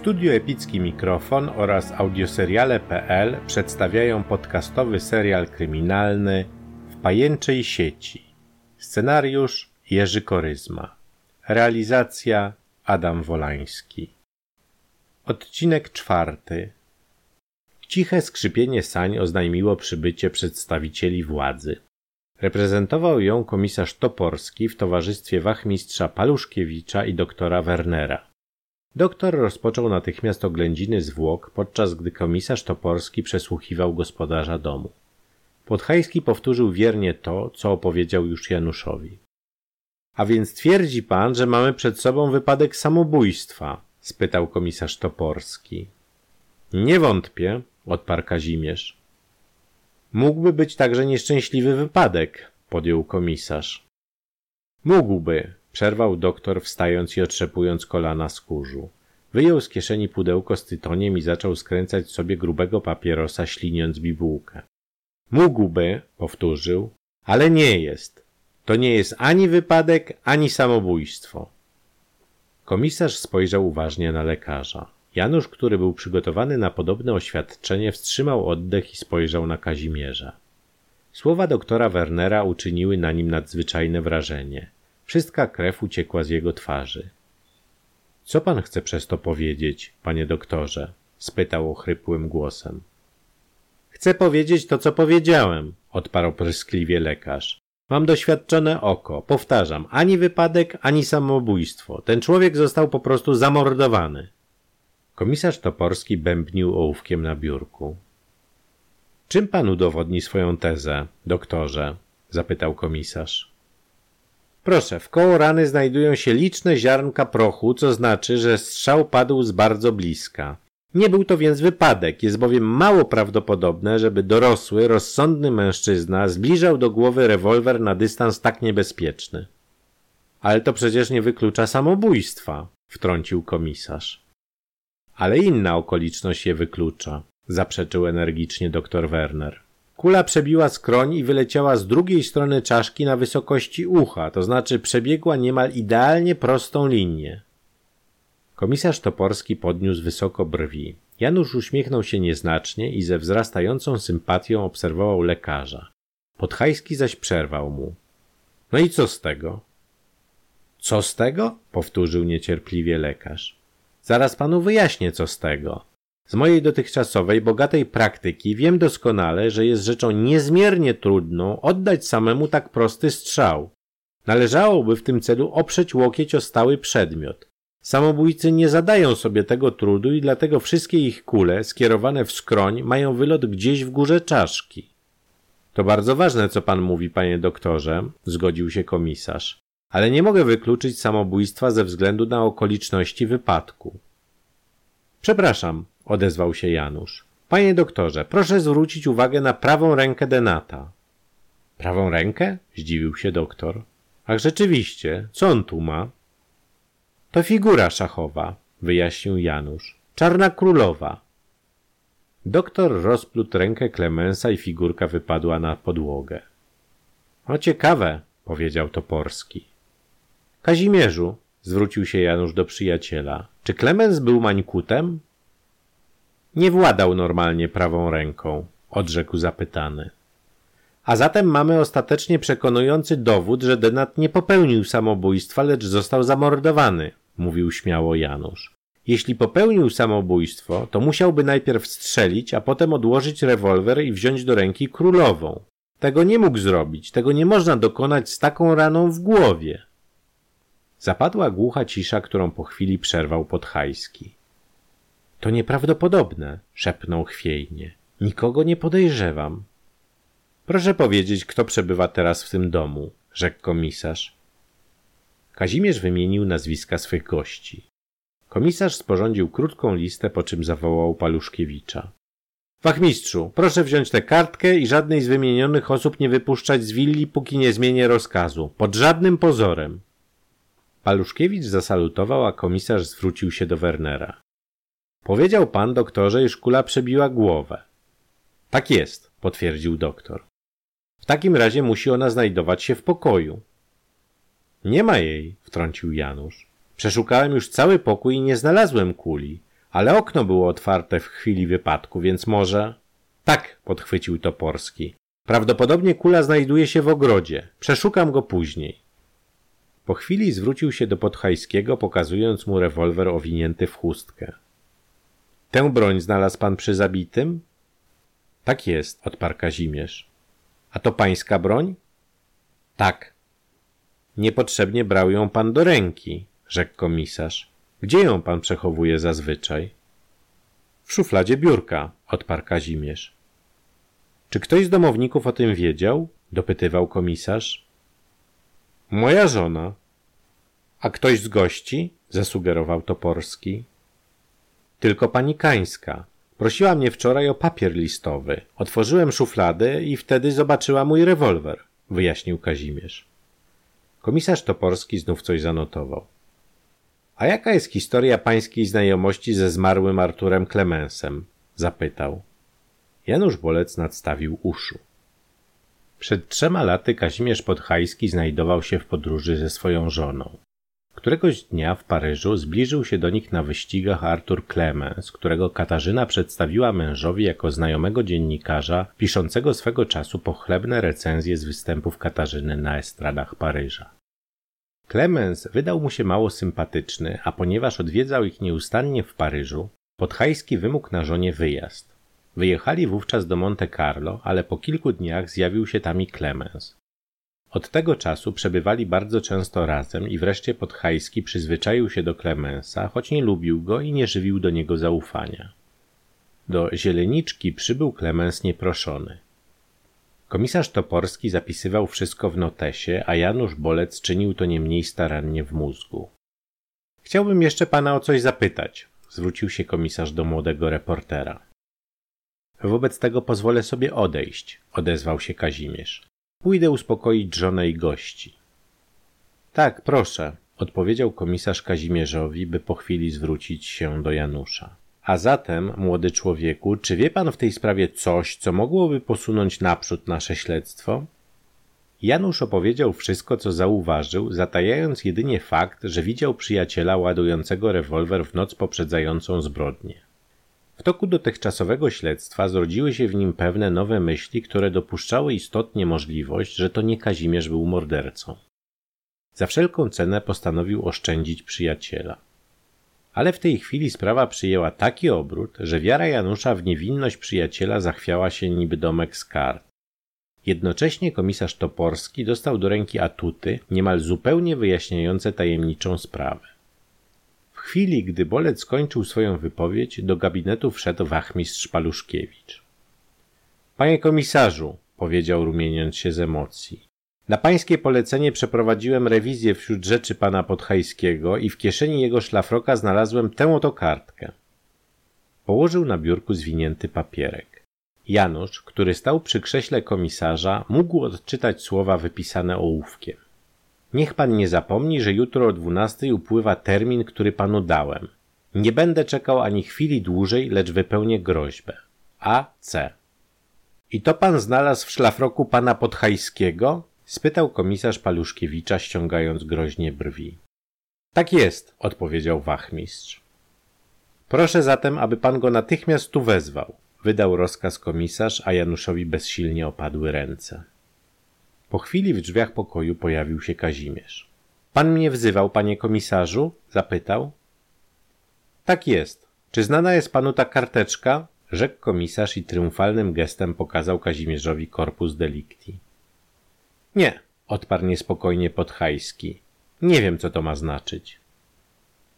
Studio Epicki Mikrofon oraz audioseriale.pl przedstawiają podcastowy serial kryminalny W pajęczej sieci. Scenariusz Jerzy Koryzma. Realizacja Adam Wolański. Odcinek czwarty. Ciche skrzypienie sań oznajmiło przybycie przedstawicieli władzy. Reprezentował ją komisarz Toporski w towarzystwie wachmistrza Paluszkiewicza i doktora Wernera. Doktor rozpoczął natychmiast oględziny zwłok, podczas gdy komisarz Toporski przesłuchiwał gospodarza domu. Podhajski powtórzył wiernie to, co opowiedział już Januszowi. A więc twierdzi pan, że mamy przed sobą wypadek samobójstwa? spytał komisarz Toporski. Nie wątpię, odparł Kazimierz. Mógłby być także nieszczęśliwy wypadek, podjął komisarz. Mógłby, przerwał doktor, wstając i otrzepując kolana z kurzu. Wyjął z kieszeni pudełko z tytoniem i zaczął skręcać sobie grubego papierosa, śliniąc bibułkę. Mógłby, powtórzył, ale nie jest. To nie jest ani wypadek, ani samobójstwo. Komisarz spojrzał uważnie na lekarza. Janusz, który był przygotowany na podobne oświadczenie, wstrzymał oddech i spojrzał na Kazimierza. Słowa doktora Wernera uczyniły na nim nadzwyczajne wrażenie. Wszystka krew uciekła z jego twarzy. Co pan chce przez to powiedzieć, panie doktorze? spytał ochrypłym głosem. Chcę powiedzieć to, co powiedziałem, odparł pryskliwie lekarz. Mam doświadczone oko. Powtarzam, ani wypadek, ani samobójstwo. Ten człowiek został po prostu zamordowany. Komisarz Toporski bębnił ołówkiem na biurku. Czym pan udowodni swoją tezę, doktorze? zapytał komisarz. Proszę, w koło rany znajdują się liczne ziarnka prochu, co znaczy, że strzał padł z bardzo bliska. Nie był to więc wypadek, jest bowiem mało prawdopodobne, żeby dorosły, rozsądny mężczyzna zbliżał do głowy rewolwer na dystans tak niebezpieczny. Ale to przecież nie wyklucza samobójstwa, wtrącił komisarz. Ale inna okoliczność je wyklucza, zaprzeczył energicznie dr Werner. Kula przebiła skroń i wyleciała z drugiej strony czaszki na wysokości ucha, to znaczy przebiegła niemal idealnie prostą linię. Komisarz Toporski podniósł wysoko brwi. Janusz uśmiechnął się nieznacznie i ze wzrastającą sympatią obserwował lekarza. Podhajski zaś przerwał mu. No i co z tego? Co z tego? powtórzył niecierpliwie lekarz. Zaraz panu wyjaśnię, co z tego. Z mojej dotychczasowej, bogatej praktyki wiem doskonale, że jest rzeczą niezmiernie trudną oddać samemu tak prosty strzał. Należałoby w tym celu oprzeć łokieć o stały przedmiot. Samobójcy nie zadają sobie tego trudu i dlatego wszystkie ich kule skierowane w skroń mają wylot gdzieś w górze czaszki. To bardzo ważne, co pan mówi, panie doktorze, zgodził się komisarz, ale nie mogę wykluczyć samobójstwa ze względu na okoliczności wypadku. Przepraszam, odezwał się Janusz. Panie doktorze, proszę zwrócić uwagę na prawą rękę Denata. Prawą rękę? zdziwił się doktor. Ach, rzeczywiście, co on tu ma? To figura szachowa, wyjaśnił Janusz. Czarna królowa. Doktor rozplótł rękę Klemensa i figurka wypadła na podłogę. O ciekawe, powiedział Toporski. Kazimierzu, zwrócił się Janusz do przyjaciela, czy Klemens był mańkutem? Nie władał normalnie prawą ręką, odrzekł zapytany. A zatem mamy ostatecznie przekonujący dowód, że Denat nie popełnił samobójstwa, lecz został zamordowany, mówił śmiało Janusz. Jeśli popełnił samobójstwo, to musiałby najpierw strzelić, a potem odłożyć rewolwer i wziąć do ręki królową. Tego nie mógł zrobić, tego nie można dokonać z taką raną w głowie. Zapadła głucha cisza, którą po chwili przerwał Podhajski. To nieprawdopodobne, szepnął chwiejnie. Nikogo nie podejrzewam. Proszę powiedzieć, kto przebywa teraz w tym domu, rzekł komisarz. Kazimierz wymienił nazwiska swych gości. Komisarz sporządził krótką listę, po czym zawołał Paluszkiewicza. Wachmistrzu, proszę wziąć tę kartkę i żadnej z wymienionych osób nie wypuszczać z willi, póki nie zmienię rozkazu. Pod żadnym pozorem. Paluszkiewicz zasalutował, a komisarz zwrócił się do Wernera. Powiedział pan, doktorze, iż kula przebiła głowę. Tak jest, potwierdził doktor. W takim razie musi ona znajdować się w pokoju. Nie ma jej, wtrącił Janusz. Przeszukałem już cały pokój i nie znalazłem kuli. Ale okno było otwarte w chwili wypadku, więc może... Tak, podchwycił Toporski. Prawdopodobnie kula znajduje się w ogrodzie. Przeszukam go później. Po chwili zwrócił się do Podhajskiego, pokazując mu rewolwer owinięty w chustkę. Tę broń znalazł pan przy zabitym? Tak jest, odparł Kazimierz. A to pańska broń? Tak. Niepotrzebnie brał ją pan do ręki, rzekł komisarz. Gdzie ją pan przechowuje zazwyczaj? W szufladzie biurka, odparł Kazimierz. Czy ktoś z domowników o tym wiedział? dopytywał komisarz. Moja żona. A ktoś z gości? zasugerował Toporski. Tylko pani Kańska. Prosiła mnie wczoraj o papier listowy. Otworzyłem szufladę i wtedy zobaczyła mój rewolwer, wyjaśnił Kazimierz. Komisarz Toporski znów coś zanotował. A jaka jest historia pańskiej znajomości ze zmarłym Arturem Klemensem? zapytał. Janusz Bolec nadstawił uszu. Przed trzema laty Kazimierz Podhajski znajdował się w podróży ze swoją żoną. Któregoś dnia w Paryżu zbliżył się do nich na wyścigach Arthur Clemens, którego Katarzyna przedstawiła mężowi jako znajomego dziennikarza, piszącego swego czasu pochlebne recenzje z występów Katarzyny na estradach Paryża. Clemens wydał mu się mało sympatyczny, a ponieważ odwiedzał ich nieustannie w Paryżu, Podhajski wymógł na żonie wyjazd. Wyjechali wówczas do Monte Carlo, ale po kilku dniach zjawił się tam i Clemens. Od tego czasu przebywali bardzo często razem i wreszcie Podhajski przyzwyczaił się do Klemensa, choć nie lubił go i nie żywił do niego zaufania. Do Zieleniczki przybył Klemens nieproszony. Komisarz Toporski zapisywał wszystko w notesie, a Janusz Bolec czynił to nie mniej starannie w mózgu. Chciałbym jeszcze pana o coś zapytać, zwrócił się komisarz do młodego reportera. Wobec tego pozwolę sobie odejść, odezwał się Kazimierz. Pójdę uspokoić żonę i gości. Tak, proszę, odpowiedział komisarz Kazimierzowi, by po chwili zwrócić się do Janusza. A zatem, młody człowieku, czy wie pan w tej sprawie coś, co mogłoby posunąć naprzód nasze śledztwo? Janusz opowiedział wszystko, co zauważył, zatajając jedynie fakt, że widział przyjaciela ładującego rewolwer w noc poprzedzającą zbrodnię. W toku dotychczasowego śledztwa zrodziły się w nim pewne nowe myśli, które dopuszczały istotnie możliwość, że to nie Kazimierz był mordercą. Za wszelką cenę postanowił oszczędzić przyjaciela. Ale w tej chwili sprawa przyjęła taki obrót, że wiara Janusza w niewinność przyjaciela zachwiała się niby domek z kart. Jednocześnie komisarz Toporski dostał do ręki atuty, niemal zupełnie wyjaśniające tajemniczą sprawę. Chwili, gdy Bolec skończył swoją wypowiedź, do gabinetu wszedł wachmistrz Paluszkiewicz. Panie komisarzu, powiedział rumieniąc się z emocji, na pańskie polecenie przeprowadziłem rewizję wśród rzeczy pana Podhajskiego i w kieszeni jego szlafroka znalazłem tę oto kartkę. Położył na biurku zwinięty papierek. Janusz, który stał przy krześle komisarza, mógł odczytać słowa wypisane ołówkiem. Niech pan nie zapomni, że jutro o dwunastej upływa termin, który panu dałem. Nie będę czekał ani chwili dłużej, lecz wypełnię groźbę. A. C. I to pan znalazł w szlafroku pana Podhajskiego? spytał komisarz Paluszkiewicza, ściągając groźnie brwi. Tak jest, odpowiedział wachmistrz. Proszę zatem, aby pan go natychmiast tu wezwał, wydał rozkaz komisarz, a Januszowi bezsilnie opadły ręce. Po chwili w drzwiach pokoju pojawił się Kazimierz. Pan mnie wzywał, panie komisarzu? zapytał. Tak jest. Czy znana jest panu ta karteczka? rzekł komisarz i triumfalnym gestem pokazał Kazimierzowi korpus delicti. Nie, odparł niespokojnie Podhajski. Nie wiem, co to ma znaczyć.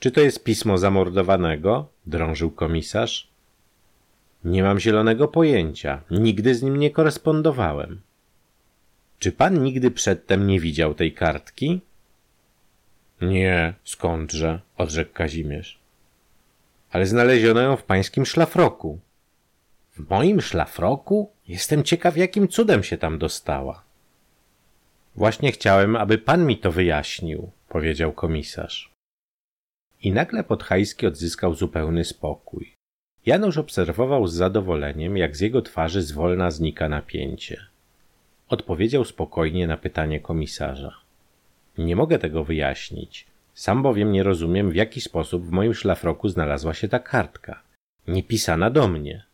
Czy to jest pismo zamordowanego? drążył komisarz. Nie mam zielonego pojęcia. Nigdy z nim nie korespondowałem. Czy pan nigdy przedtem nie widział tej kartki? Nie, skądże, odrzekł Kazimierz. Ale znaleziono ją w pańskim szlafroku. W moim szlafroku? Jestem ciekaw, jakim cudem się tam dostała. Właśnie chciałem, aby pan mi to wyjaśnił, powiedział komisarz. I nagle Podhajski odzyskał zupełny spokój. Janusz obserwował z zadowoleniem, jak z jego twarzy zwolna znika napięcie. Odpowiedział spokojnie na pytanie komisarza. Nie mogę tego wyjaśnić. Sam bowiem nie rozumiem, w jaki sposób w moim szlafroku znalazła się ta kartka. Niepisana do mnie.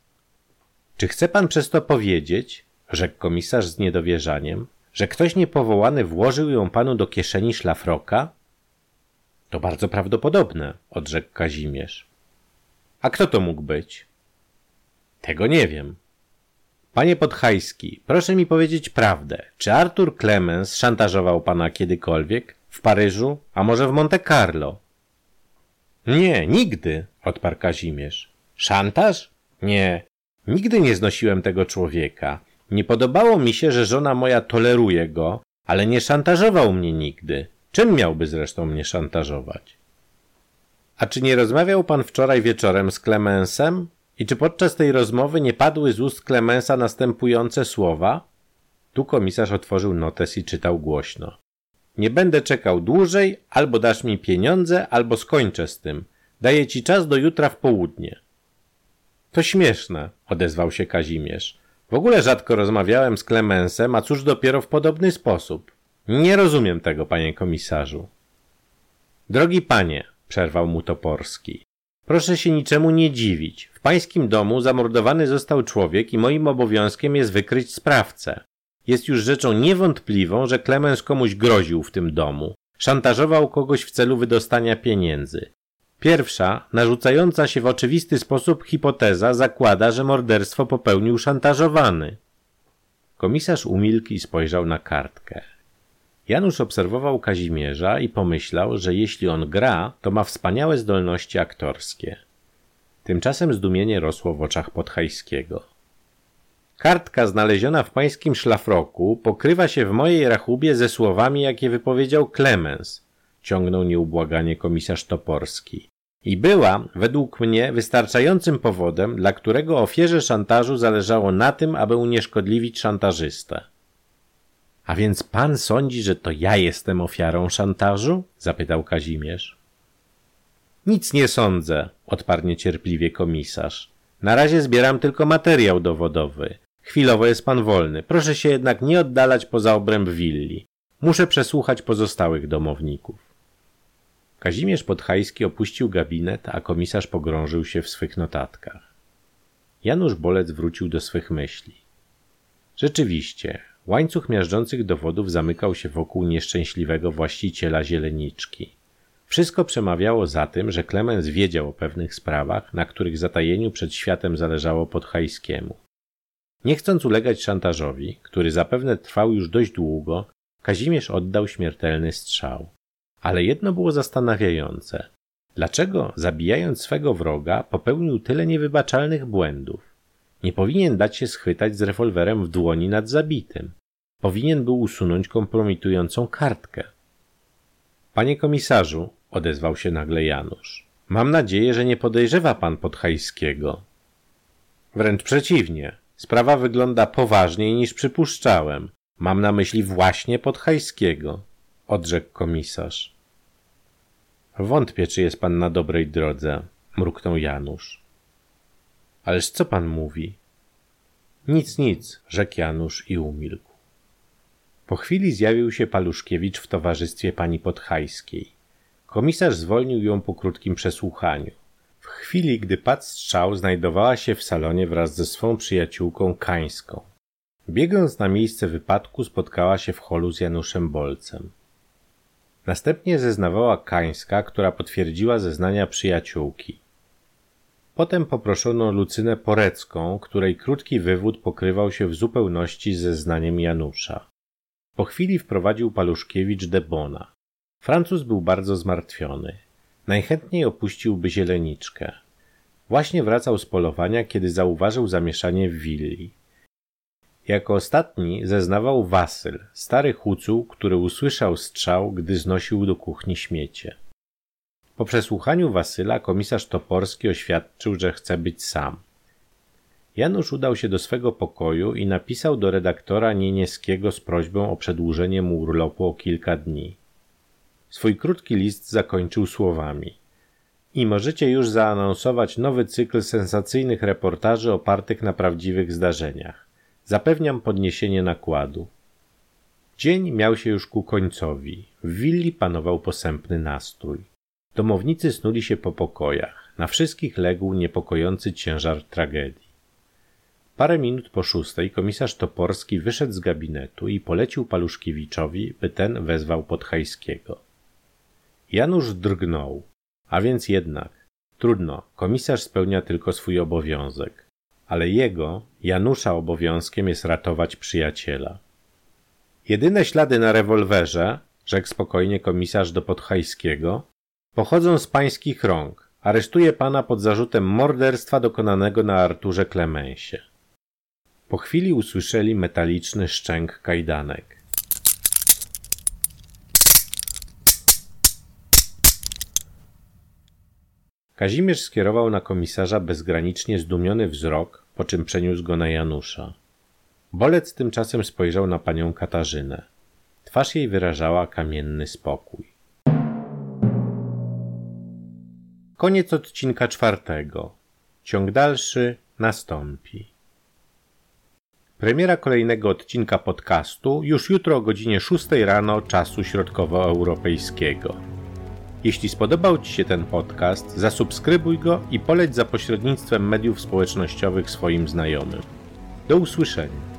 Czy chce pan przez to powiedzieć, rzekł komisarz z niedowierzaniem, że ktoś niepowołany włożył ją panu do kieszeni szlafroka? To bardzo prawdopodobne, odrzekł Kazimierz. A kto to mógł być? Tego nie wiem. Panie Podhajski, proszę mi powiedzieć prawdę. Czy Artur Clemens szantażował pana kiedykolwiek? W Paryżu? A może w Monte Carlo? Nie, nigdy, odparł Kazimierz. Szantaż? Nie, nigdy nie znosiłem tego człowieka. Nie podobało mi się, że żona moja toleruje go, ale nie szantażował mnie nigdy. Czym miałby zresztą mnie szantażować? A czy nie rozmawiał pan wczoraj wieczorem z Clemensem? I czy podczas tej rozmowy nie padły z ust Clemensa następujące słowa? Tu komisarz otworzył notes i czytał głośno. Nie będę czekał dłużej, albo dasz mi pieniądze, albo skończę z tym. Daję ci czas do jutra w południe. To śmieszne, odezwał się Kazimierz. W ogóle rzadko rozmawiałem z Klemensem, a cóż dopiero w podobny sposób. Nie rozumiem tego, panie komisarzu. Drogi panie, przerwał mu Toporski, proszę się niczemu nie dziwić. W pańskim domu zamordowany został człowiek i moim obowiązkiem jest wykryć sprawcę. Jest już rzeczą niewątpliwą, że Klemens komuś groził w tym domu. Szantażował kogoś w celu wydostania pieniędzy. Pierwsza, narzucająca się w oczywisty sposób hipoteza zakłada, że morderstwo popełnił szantażowany. Komisarz umilkł i spojrzał na kartkę. Janusz obserwował Kazimierza i pomyślał, że jeśli on gra, to ma wspaniałe zdolności aktorskie. Tymczasem zdumienie rosło w oczach Podhajskiego. Kartka znaleziona w pańskim szlafroku pokrywa się w mojej rachubie ze słowami, jakie wypowiedział Klemens, ciągnął nieubłaganie komisarz Toporski. I była, według mnie, wystarczającym powodem, dla którego ofierze szantażu zależało na tym, aby unieszkodliwić szantażystę. A więc pan sądzi, że to ja jestem ofiarą szantażu? zapytał Kazimierz. Nic nie sądzę, odparł niecierpliwie komisarz. Na razie zbieram tylko materiał dowodowy. Chwilowo jest pan wolny. Proszę się jednak nie oddalać poza obręb willi. Muszę przesłuchać pozostałych domowników. Kazimierz Podhajski opuścił gabinet, a komisarz pogrążył się w swych notatkach. Janusz Bolec wrócił do swych myśli. Rzeczywiście, łańcuch miażdżących dowodów zamykał się wokół nieszczęśliwego właściciela zieleniczki. Wszystko przemawiało za tym, że Klemens wiedział o pewnych sprawach, na których zatajeniu przed światem zależało Podhajskiemu. Nie chcąc ulegać szantażowi, który zapewne trwał już dość długo, Kazimierz oddał śmiertelny strzał. Ale jedno było zastanawiające. Dlaczego, zabijając swego wroga, popełnił tyle niewybaczalnych błędów? Nie powinien dać się schwytać z rewolwerem w dłoni nad zabitym. Powinien był usunąć kompromitującą kartkę. Panie komisarzu, odezwał się nagle Janusz, mam nadzieję, że nie podejrzewa pan Podhajskiego. Wręcz przeciwnie. Sprawa wygląda poważniej niż przypuszczałem. Mam na myśli właśnie Podhajskiego odrzekł komisarz. Wątpię, czy jest pan na dobrej drodze, mruknął Janusz. Ależ co pan mówi? Nic, nic, rzekł Janusz i umilkł. Po chwili zjawił się Paluszkiewicz w towarzystwie pani Podhajskiej. Komisarz zwolnił ją po krótkim przesłuchaniu. W chwili, gdy padł strzał, znajdowała się w salonie wraz ze swą przyjaciółką Kańską. Biegnąc na miejsce wypadku, spotkała się w holu z Januszem Bolcem. Następnie zeznawała Kańska, która potwierdziła zeznania przyjaciółki. Potem poproszono Lucynę Porecką, której krótki wywód pokrywał się w zupełności ze zeznaniem Janusza. Po chwili wprowadził Paluszkiewicz Debona. Francuz był bardzo zmartwiony. Najchętniej opuściłby zieleniczkę. Właśnie wracał z polowania, kiedy zauważył zamieszanie w willi. Jako ostatni zeznawał Wasyl, stary hucuł, który usłyszał strzał, gdy znosił do kuchni śmiecie. Po przesłuchaniu Wasyla komisarz Toporski oświadczył, że chce być sam. Janusz udał się do swego pokoju i napisał do redaktora Nienieskiego z prośbą o przedłużenie mu urlopu o kilka dni. Swój krótki list zakończył słowami. I możecie już zaanonsować nowy cykl sensacyjnych reportaży opartych na prawdziwych zdarzeniach. Zapewniam podniesienie nakładu. Dzień miał się już ku końcowi. W willi panował posępny nastrój. Domownicy snuli się po pokojach. Na wszystkich legł niepokojący ciężar tragedii. Parę minut po szóstej komisarz Toporski wyszedł z gabinetu i polecił Paluszkiewiczowi, by ten wezwał Podhajskiego. Janusz drgnął. A więc jednak, trudno, komisarz spełnia tylko swój obowiązek. Ale jego, Janusza obowiązkiem jest ratować przyjaciela. Jedyne ślady na rewolwerze, rzekł spokojnie komisarz do Podhajskiego, pochodzą z pańskich rąk. Aresztuję pana pod zarzutem morderstwa dokonanego na Arturze Klemensie. Po chwili usłyszeli metaliczny szczęk kajdanek. Kazimierz skierował na komisarza bezgranicznie zdumiony wzrok, po czym przeniósł go na Janusza. Bolec tymczasem spojrzał na panią Katarzynę. Twarz jej wyrażała kamienny spokój. Koniec odcinka czwartego. Ciąg dalszy nastąpi. Premiera kolejnego odcinka podcastu już jutro o godzinie 6 rano czasu środkowoeuropejskiego. Jeśli spodobał Ci się ten podcast, zasubskrybuj go i poleć za pośrednictwem mediów społecznościowych swoim znajomym. Do usłyszenia.